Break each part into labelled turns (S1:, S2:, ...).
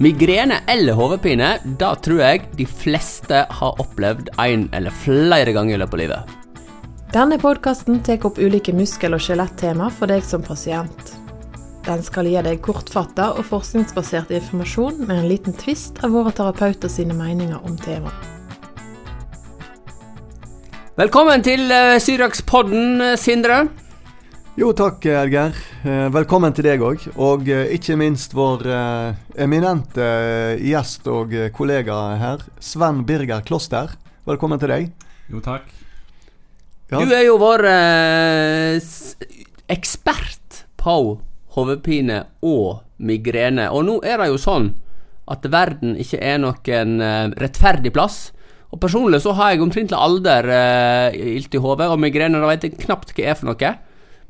S1: Migrene eller hodepine, det tror jeg de fleste har opplevd en eller flere ganger i løpet av livet.
S2: Denne podkasten tar opp ulike muskel- og skjelettema for deg som pasient. Den skal gi deg kortfatta og forskningsbasert informasjon med en liten tvist av våre terapeuter sine meninger om temaet.
S1: Velkommen til uh, Syriakspodden, eh, Sindre.
S3: Jo takk, Edgar. Eh, velkommen til deg òg. Og eh, ikke minst vår eh, eminente gjest og kollega her, Sven Birger Kloster. Velkommen til deg.
S4: Jo, takk.
S1: Ja. Du er jo vår eh, ekspert på hodepine og migrene. Og nå er det jo sånn at verden ikke er noen rettferdig plass. Og personlig så har jeg omtrentlig alder eh, ilt i hodet, og migrene da vet jeg knapt hva er for noe.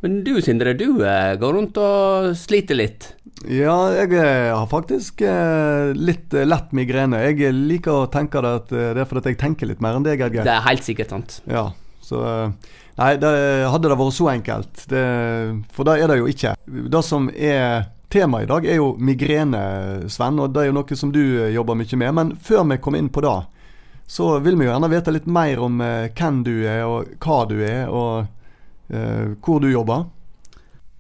S1: Men du Sindre, du eh, går rundt og sliter litt.
S3: Ja, jeg eh, har faktisk eh, litt lett migrene. Jeg liker å tenke det at det er fordi jeg tenker litt mer enn deg, Edgeir.
S1: Det er helt sikkert sant.
S3: Ja, så Nei, det, hadde det vært så enkelt. Det, for det er det jo ikke. Det som er Temaet i dag er jo migrene, Sven, og det er jo noe som du jobber mye med. Men før vi kommer inn på det, så vil vi jo gjerne vite litt mer om hvem du er, og hva du er, og hvor du jobber?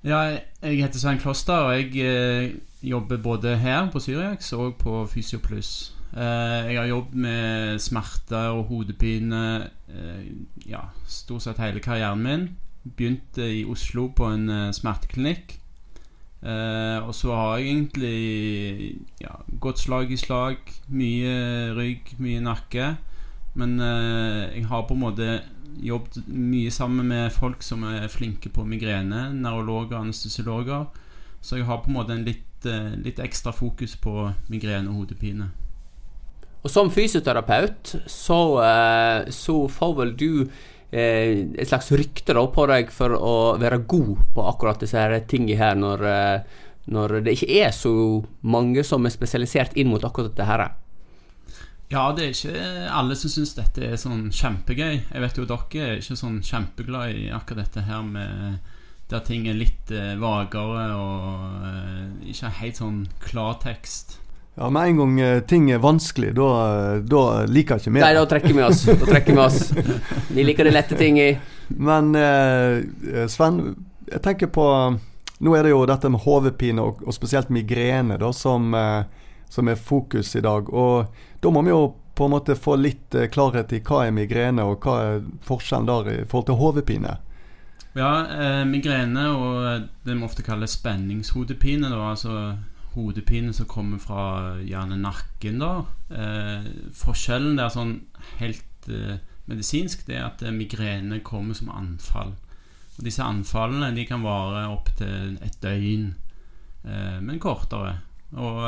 S4: Ja, jeg heter Svein Kloster, og jeg eh, jobber både her på Syriax og på Fysiopluss. Eh, jeg har jobbet med smerter og hodepine ja, stort sett hele karrieren min. Begynte i Oslo på en smerteklinikk. og så har jeg egentlig ja, gått slag i slag. Mye rygg, mye nakke. Men jeg har på en måte jobbet mye sammen med folk som er flinke på migrene. Neurologer, anestesiologer. Så jeg har på en måte en litt, eh, litt ekstra fokus på migrene og hodepine.
S1: Og som fysioterapeut så, eh, så får vel du eh, et slags rykte da på deg for å være god på akkurat disse tingene her, når, når det ikke er så mange som er spesialisert inn mot akkurat dette her.
S4: Ja, det er ikke alle som syns dette er sånn kjempegøy. Jeg vet jo dere er ikke sånn kjempeglad i akkurat dette her med der ting er litt eh, vagere og eh, ikke helt sånn klartekst.
S3: Ja, Med en gang eh, ting er vanskelig, da, da liker ikke vi
S1: det. Nei, da trekker vi oss. Da trekker Vi oss Vi liker de lette tingene.
S3: Men eh, Sven, jeg tenker på Nå er det jo dette med hodepine, og, og, spesielt migrene, da, som, eh, som er fokus i dag. Og da må vi jo på en måte få litt eh, klarhet i hva er migrene, og hva er forskjellen der i forhold til hodepine.
S4: Ja, eh, migrene og det vi ofte kaller spenningshodepine, da, altså hodepine som kommer fra gjerne nakken, da. Eh, forskjellen der sånn helt eh, medisinsk, det er at eh, migrene kommer som anfall. Og disse anfallene de kan vare opptil et døgn, eh, men kortere. Og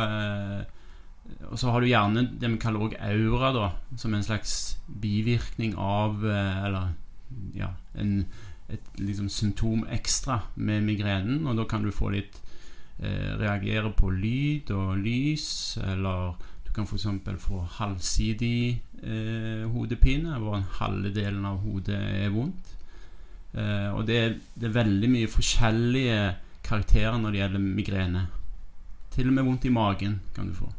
S4: og så har du gjerne det vi kaller også aura, da, som en slags bivirkning av eh, Eller ja, en, et liksom symptom ekstra med migrenen. Og da kan du få litt eh, reagere på lyd og lys, eller du kan f.eks. få halvsidig eh, hodepine, hvor halve delen av hodet er vondt. Eh, og det er, det er veldig mye forskjellige karakterer når det gjelder migrene. Til og med vondt i magen kan du få.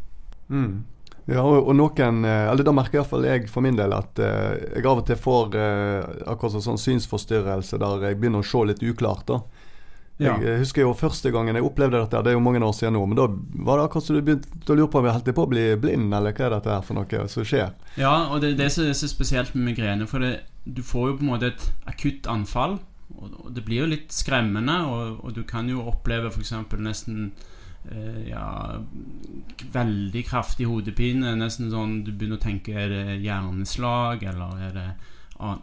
S3: Mm. Ja, og, og, noen eh, Eller da merker iallfall jeg for min del at eh, jeg av og til får eh, akkurat sånn synsforstyrrelse der jeg begynner å se litt uklart. da. Ja. Jeg husker jo første gangen jeg opplevde dette, det er jo mange år siden nå, men da var det akkurat som du begynte å lure på om jeg holdt på å bli blind, eller hva er dette her for noe som skjer?
S4: Ja, og det er det som er spesielt med migrene. For det, du får jo på en måte et akutt anfall, og det blir jo litt skremmende, og, og du kan jo oppleve f.eks. nesten Eh, ja, veldig kraftig hodepine. Nesten sånn du begynner å tenke Er det hjerneslag, eller er det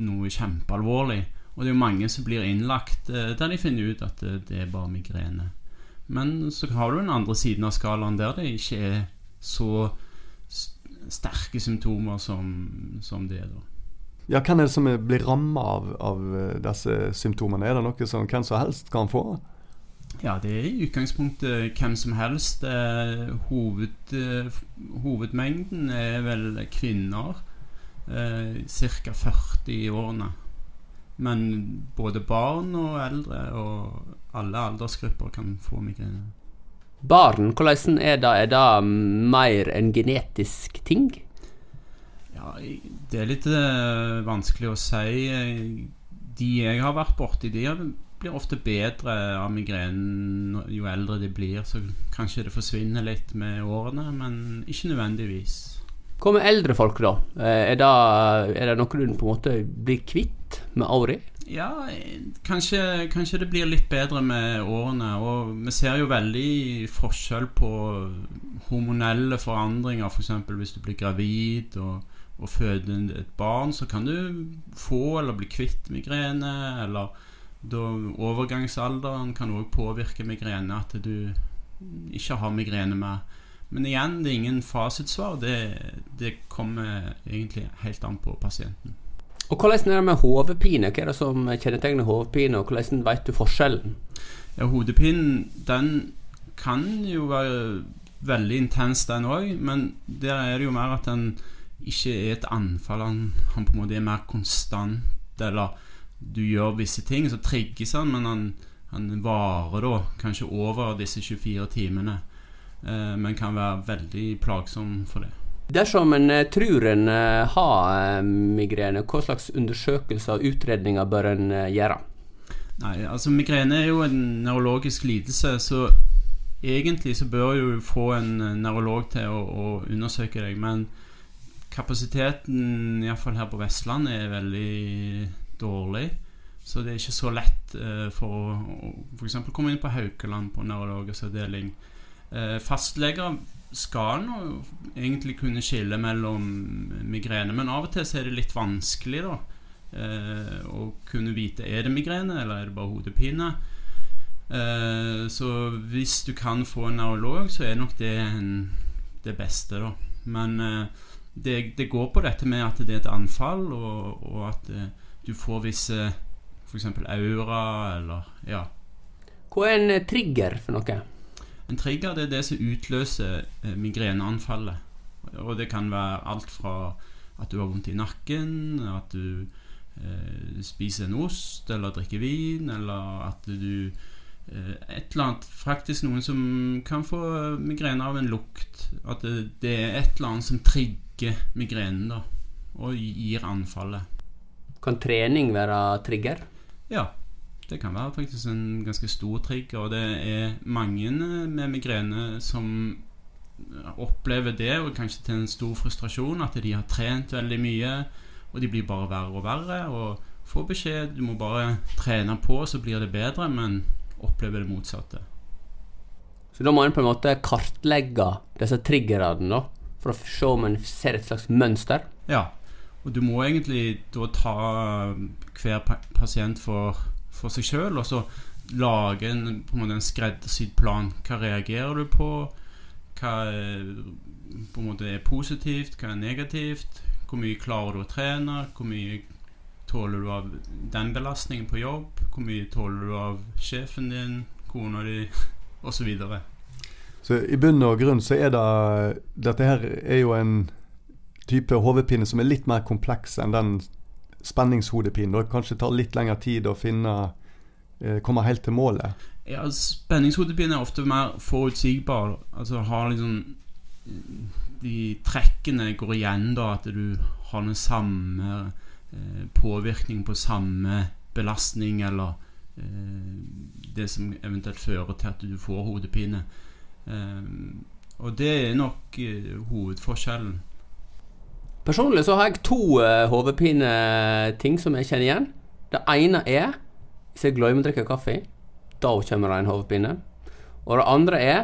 S4: noe kjempealvorlig? Og det er jo mange som blir innlagt eh, der de finner ut at det, det er bare migrene. Men så har du den andre siden av skalaen der det ikke er så sterke symptomer som, som det. da
S3: ja, Hvem er det som blir ramma av, av, disse symptomene? Er det noe som hvem som helst kan få?
S4: Ja, det er i utgangspunktet hvem som helst. Eh, hoved, eh, hovedmengden er vel kvinner. Eh, Ca. 40 i årene. Men både barn og eldre og alle aldersgrupper kan få migrene.
S1: barn, hvordan er det? Er det mer en genetisk ting?
S4: Ja, det er litt uh, vanskelig å si. De jeg har vært borti, de blir ofte bedre av migrenen jo eldre de blir. Så kanskje det forsvinner litt med årene, men ikke nødvendigvis.
S1: Hva med eldre folk, da? Eh, er det, er det noe du på en måte blir kvitt med åra?
S4: Ja, kanskje, kanskje, det blir litt bedre med årene. Og vi ser jo veldig forskjell på hormonelle forandringer. F.eks. For hvis du blir gravid og, og føder et barn, så kan du få eller bli kvitt migrene. Eller da overgangsalderen kan òg påvirke migrene. At du ikke har migrene mer. Men igjen, det er ingen fasitsvar. Det, det kommer egentlig helt an på pasienten.
S1: Og Hvordan er det med hodepine? Hva er det som kjennetegner hodepine, og hvordan vet du forskjellen?
S4: Ja, Hodepinen den kan jo være veldig intens, den òg, men der er det jo mer at den ikke er et anfall. Han, han, på en måte er mer konstant, eller du gjør visse ting, så trigges han, men han, han varer da kanskje over disse 24 timene. Eh, men kan være veldig plagsom for det.
S1: Dersom en eh, tror en eh, har migrene, hva slags undersøkelser og utredninger bør en gjøre?
S4: Nei, altså Migrene er jo en nevrologisk lidelse, så egentlig så bør du få en nevrolog til å, å undersøke deg. Men kapasiteten, iallfall her på Vestlandet, er veldig dårlig. Så det er ikke så lett eh, for å f.eks. komme inn på Haukeland på nevrologisk. Eh, fastleger skal nå egentlig kunne skille mellom migrene, men av og til så er det litt vanskelig da eh, å kunne vite er det migrene eller er det bare hodepine. Eh, så hvis du kan få en nevrolog, så er nok det en, det beste, da. Men det, det, går på dette med at det er et anfall, og, og at du får visse f.eks. aura eller ja.
S1: Hva er en trigger for noe?
S4: En trigger det er det som utløser eh, migreneanfallet. Og det kan være alt fra at du har vondt i nakken, at du eh, spiser en ost eller drikker vin, eller at du eh, Et eller annet Faktisk noen som kan få migrene av en lukt. At det, det er et eller annet som trigger migrenen, da, og gir anfallet.
S1: Kan trening være trigger?
S4: Ja. Det kan være faktisk en ganske stor trigger. Og det er mange med migrene som opplever det, og kanskje til en stor frustrasjon, at de har trent veldig mye, og de blir bare verre og verre. Og får beskjed du må bare trene på, så blir det bedre, men opplever det motsatte.
S1: Så da må en på en måte kartlegge disse triggerne, da, for å se om en ser et slags mønster?
S4: Ja, og du må egentlig da ta hver pasient for for seg sjøl, og så lage en, på en, måte en skreddersydd plan. Hva reagerer du på? Hva på en måte er positivt? Hva er negativt? Hvor mye klarer du å trene? Hvor mye tåler du av den belastningen på jobb? Hvor mye tåler du av sjefen din, kona di, osv.? Så, videre.
S3: så i bunn og grunn så er det Dette her er jo en type hodepine som er litt mer kompleks enn den spenningshodepinen. Det kanskje tar litt lengre tid å finne eh, komme helt til målet.
S4: Ja, Spenningshodepine er ofte mer forutsigbar. Altså har liksom De trekkene går igjen, da. At du har den samme eh, påvirkning på samme belastning, eller eh, det som eventuelt fører til at du får hodepine. Og det er nok hovedforskjellen.
S1: Personlig så har jeg to uh, hodepineting som jeg kjenner igjen. Det ene er hvis jeg glemmer å drikke kaffe. Da kommer det en hodepine. Og det andre er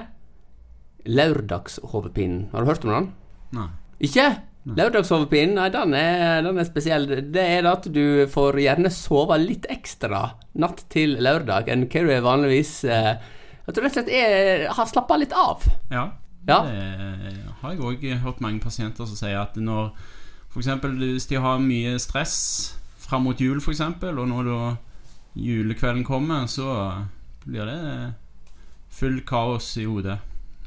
S1: lørdagshodepinen. Har du hørt om den?
S4: Nei.
S1: Ikke? Lørdagshodepinen, nei, den er, den er, spesiell. Det er at du får gjerne sove litt ekstra natt til lørdag enn hva du er vanligvis uh, At du rett og slett har slappa litt av.
S4: Ja. Ja. Det har jeg òg hørt mange pasienter som sier at når F.eks. hvis de har mye stress fram mot jul, f.eks., og når da julekvelden kommer, så blir det full kaos i hodet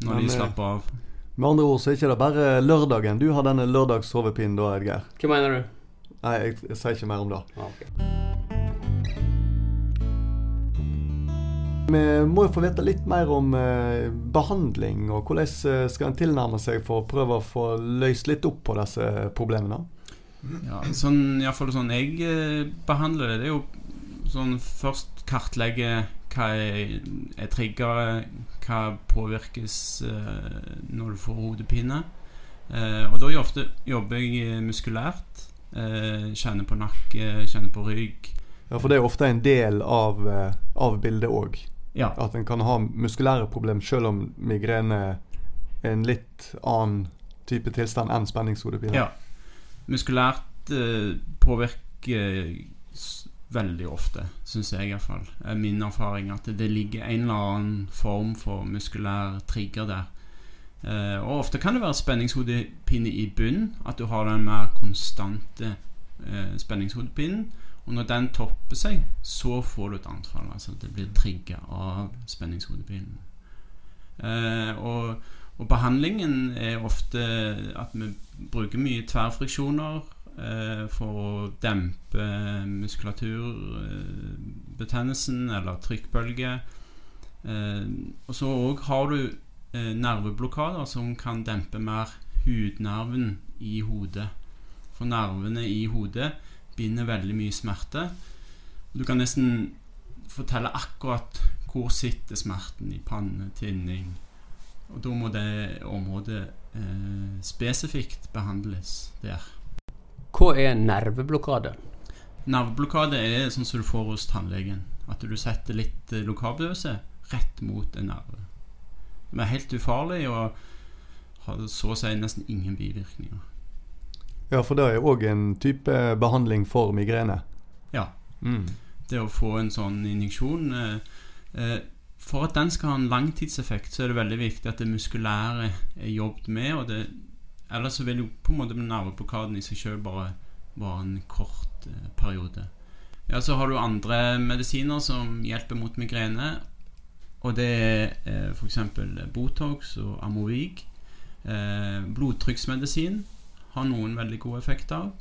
S4: når Men, de eh, slapper av.
S3: Med andre ord så er det ikke bare lørdagen du har denne lørdagssovepinen da, Edgeir.
S1: Hva mener du?
S3: Nei, jeg, jeg, sier ikke mer om det.
S1: Ah, okay.
S3: Vi må jo få vite litt mer om eh, behandling, og hvordan eh, skal en tilnærme seg for å prøve å få løst litt opp på disse problemene?
S4: Ja, sånn, Iallfall sånn jeg eh, behandler det, det er jo sånn først kartlegge hva er, er triggere, hva påvirkes når du får hodepine. Og da ofte jobber jeg muskulært. Kjenner på nakke, kjenner på rygg.
S3: Ja, For det er ofte en del av, av bildet òg.
S4: Ja.
S3: At en kan ha muskulære problemer selv om migrene er en litt annen type tilstand enn spenningshodepine.
S4: ja. Muskulært eh, påvirker veldig ofte, syns jeg iallfall. er min erfaring at det ligger en eller annen form for muskulær trigger der. Eh, og ofte kan det være spenningshodepine i bunn, at du har den mer konstante eh, spenningshodepinen. Og når den topper seg, så får du et anfall. Altså det blir trigga av spenningshodepinen. Eh, og, og behandlingen er ofte at vi bruker mye tverrfriksjoner eh, for å dempe muskulaturbetennelsen eller trykkbølger. Eh, og så òg har du eh, nerveblokader som kan dempe mer hudnerven i hodet. For nervene i hodet binder veldig mye smerte. Du kan nesten fortelle akkurat hvor sitter smerten i panne, tinning. Og da må det området eh, spesifikt behandles der.
S1: Hva er nerveblokade?
S4: Nerveblokade er sånn som du får hos tannlegen. At du setter litt eh, lokalbedøvelse rett mot en nerve. Det er helt ufarlig og har så å si nesten ingen bivirkninger.
S3: Ja, for det er òg en type behandling for migrene.
S4: Ja.
S3: Mm.
S4: Det å få en sånn injeksjon eh, eh, For at den skal ha en langtidseffekt, så er det veldig viktig at det muskulære er jobbet med. Og det, ellers så vil jo på en måte nerveblokaden i seg sjøl bare være en kort eh, periode. Ja, Så har du andre medisiner som hjelper mot migrene. Og det er eh, f.eks. Botox og Amovig. Eh, blodtrykksmedisin har noen veldig gode effekter av.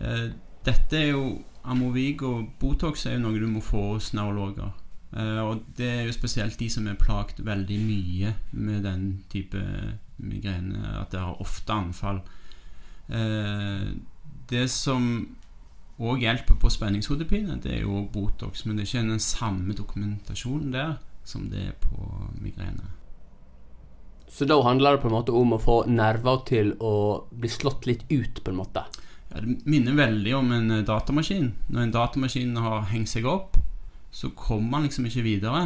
S4: Eh, dette er jo Amovig og Botox er jo noe du må få hos nevrologer. Eh, og det er jo spesielt de som er plaget veldig mye med den type migrene, at det har ofte anfall. Eh, det som òg hjelper på spenningshodepine, det er jo Botox, men det er ikke den samme dokumentasjonen der som det er på migrene.
S1: Så da handler det på en måte om å få nerver til å bli slått litt ut, på en måte.
S4: Ja, det minner veldig om en eh, datamaskin. Når en datamaskin har hengt seg opp, så kommer man liksom ikke videre.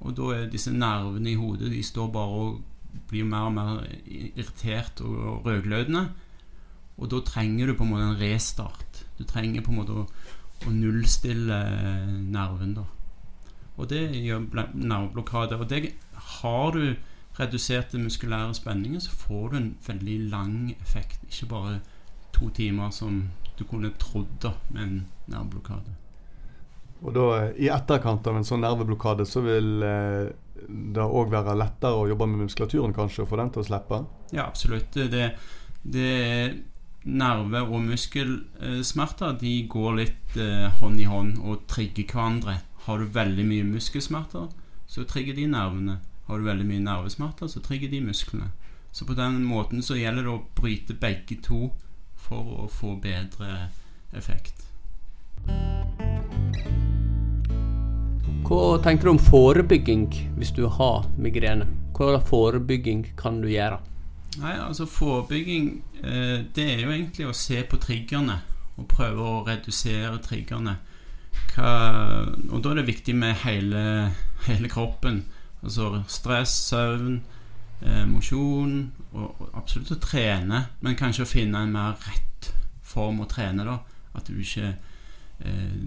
S4: Og da er disse nervene i hodet De står bare og blir mer og mer irritert og rødglødende. Og da trenger du på en måte en restart. Du trenger på en måte å, å nullstille nerven, da. Og det gjør nerveblokade. Og det har du reduserte muskulære spenninger, så får du en veldig lang effekt. Ikke bare to timer som du kunne trodd da med en nerveblokade.
S3: Og da, eh, i etterkant av en sånn nerveblokade, så vil eh, det òg være lettere å jobbe med muskulaturen, kanskje, og få den til å slippe?
S4: Ja, absolutt. Det, det, det er nerve- og muskelsmerter de går litt eh, hånd i hånd og trigger hverandre. Har du veldig mye muskelsmerter, så trigger de nervene. Har du veldig mye nervesmerter, så trigger de musklene. Så på den måten så gjelder det å bryte begge to for å få bedre effekt.
S1: Hva tenker du om forebygging hvis du har migrene? Hva forebygging kan du gjøre?
S4: Nei, altså Forebygging eh, det er jo egentlig å se på triggerne og prøve å redusere triggerne. Hva, og da er det viktig med hele, hele kroppen. Altså stress, søvn, eh, mosjon og, og absolutt å trene. Men kanskje å finne en mer rett form å trene. da At du ikke eh,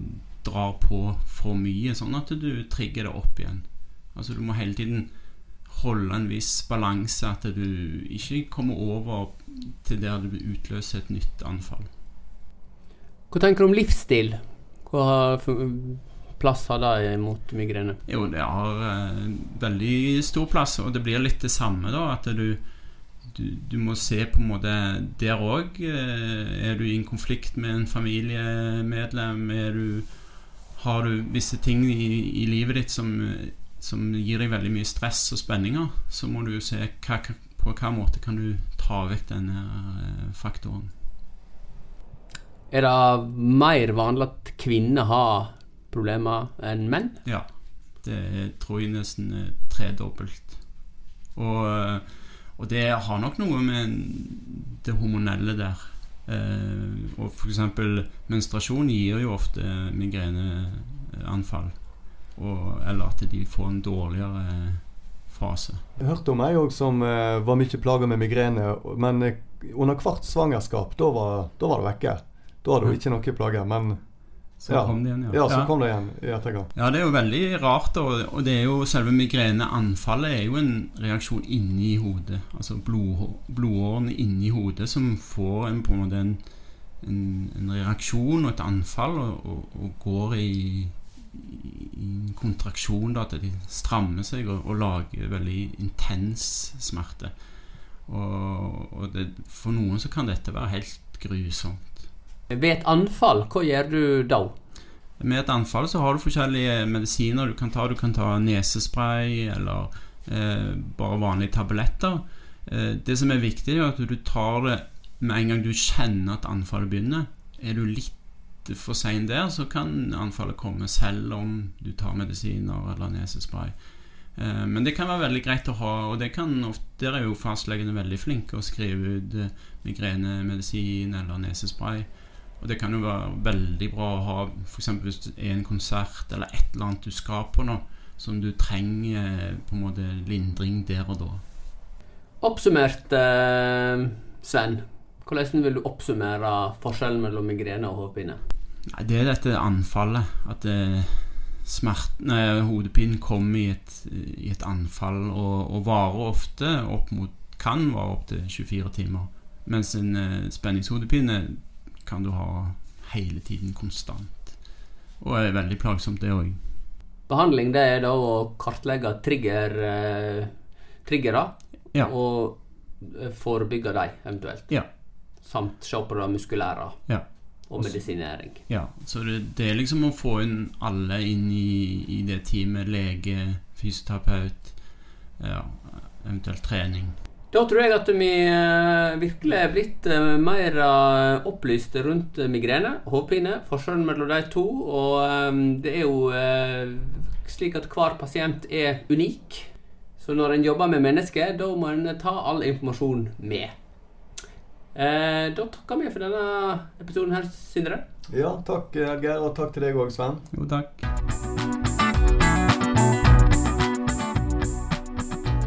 S4: drar på for mye, sånn at du trigger det opp igjen. Altså Du må hele tiden holde en viss balanse, at du ikke kommer over til der du utløser et nytt anfall.
S1: Hva tenker du om livsstil? Hva plass har det mot migrene?
S4: Jo, det har eh, veldig stor plass, og det blir litt det samme, da. At du, du, du må se på en måte Der òg. Eh, er du i en konflikt med en familiemedlem? Du, har du visse ting i, i livet ditt som som gir deg veldig mye stress og spenninger, så må du jo se hva, på hvilken måte kan du ta vekk denne eh, faktoren.
S1: Er det mer vanlig at kvinner har problemer enn menn?
S4: Ja. Det tror jeg nesten er tredobbelt. Og, og, det har nok noe med det hormonelle der. Eh, og f.eks. menstruasjon gir jo ofte migreneanfall. Og, eller at de får en dårligere fase.
S3: Jeg hørte om ei òg som eh, var mye plaga med migrene, men eh, under hvert svangerskap, da var, da var det vekke. Da hadde hun ikke noe plager. Men
S4: så ja. kom det igjen, ja.
S3: Ja, så ja. kom det igjen i etterkant.
S4: Ja, det er jo veldig rart. Og, og det er jo selve migreneanfallet er jo en reaksjon inni hodet. Altså blod, blodårene inni hodet som får en, på en måte en, en, en reaksjon og et anfall og, og, og går i, i en kontraksjon, da, at de strammer seg og, lager veldig intens smerte. Og det, for noen så kan dette være helt grusomt.
S1: Ved et anfall, hva gjør du da?
S4: Med et anfall så har du forskjellige medisiner du kan ta. Du kan ta nesespray eller eh, bare vanlige tabletter. Eh, det som er viktig, er at du tar det med en gang du kjenner at anfallet begynner. Er du litt for sein der, så kan anfallet komme selv om du tar medisiner eller nesespray. Eh, men det kan være veldig greit å ha, og kan, der er jo fastlegene veldig flinke å skrive ut eh, migrenemedisin eller nesespray. Og det kan jo være veldig bra å ha f.eks. hvis det er en konsert eller et eller annet du skal på nå, som du trenger på en måte lindring der og da.
S1: Oppsummert, eh, Sven. Hvordan vil du oppsummere forskjellen mellom migrene og hodepine?
S4: Det er dette anfallet. At det, smerten, hodepinen kommer i et, i et anfall og, og, varer ofte opp mot kan vare opptil 24 timer. Mens en eh, spenningshodepine kan du ha hele tiden konstant. Og er veldig plagsomt, det òg.
S1: Behandling det er da å kartlegge trigger, eh, triggere ja. og eh, forebygge dem eventuelt.
S4: Ja.
S1: Samt se på det muskulære
S4: ja.
S1: og medisinering.
S4: Ja, så det, det, er liksom å få inn alle inn i, i det teamet. Lege, fysioterapeut, ja, eventuelt trening.
S1: Da tror jeg at vi uh, virkelig er blitt uh, mer uh, opplyst rundt migrene, hodepine, forskjellen mellom de to. Og det er jo slik at hver pasient er unik. Så når en jobber med mennesker, da må en ta all informasjon med. da takker vi for denne episoden her, Sindre.
S3: Ja, takk Geir, og takk til deg òg, Sven.
S4: Jo, takk.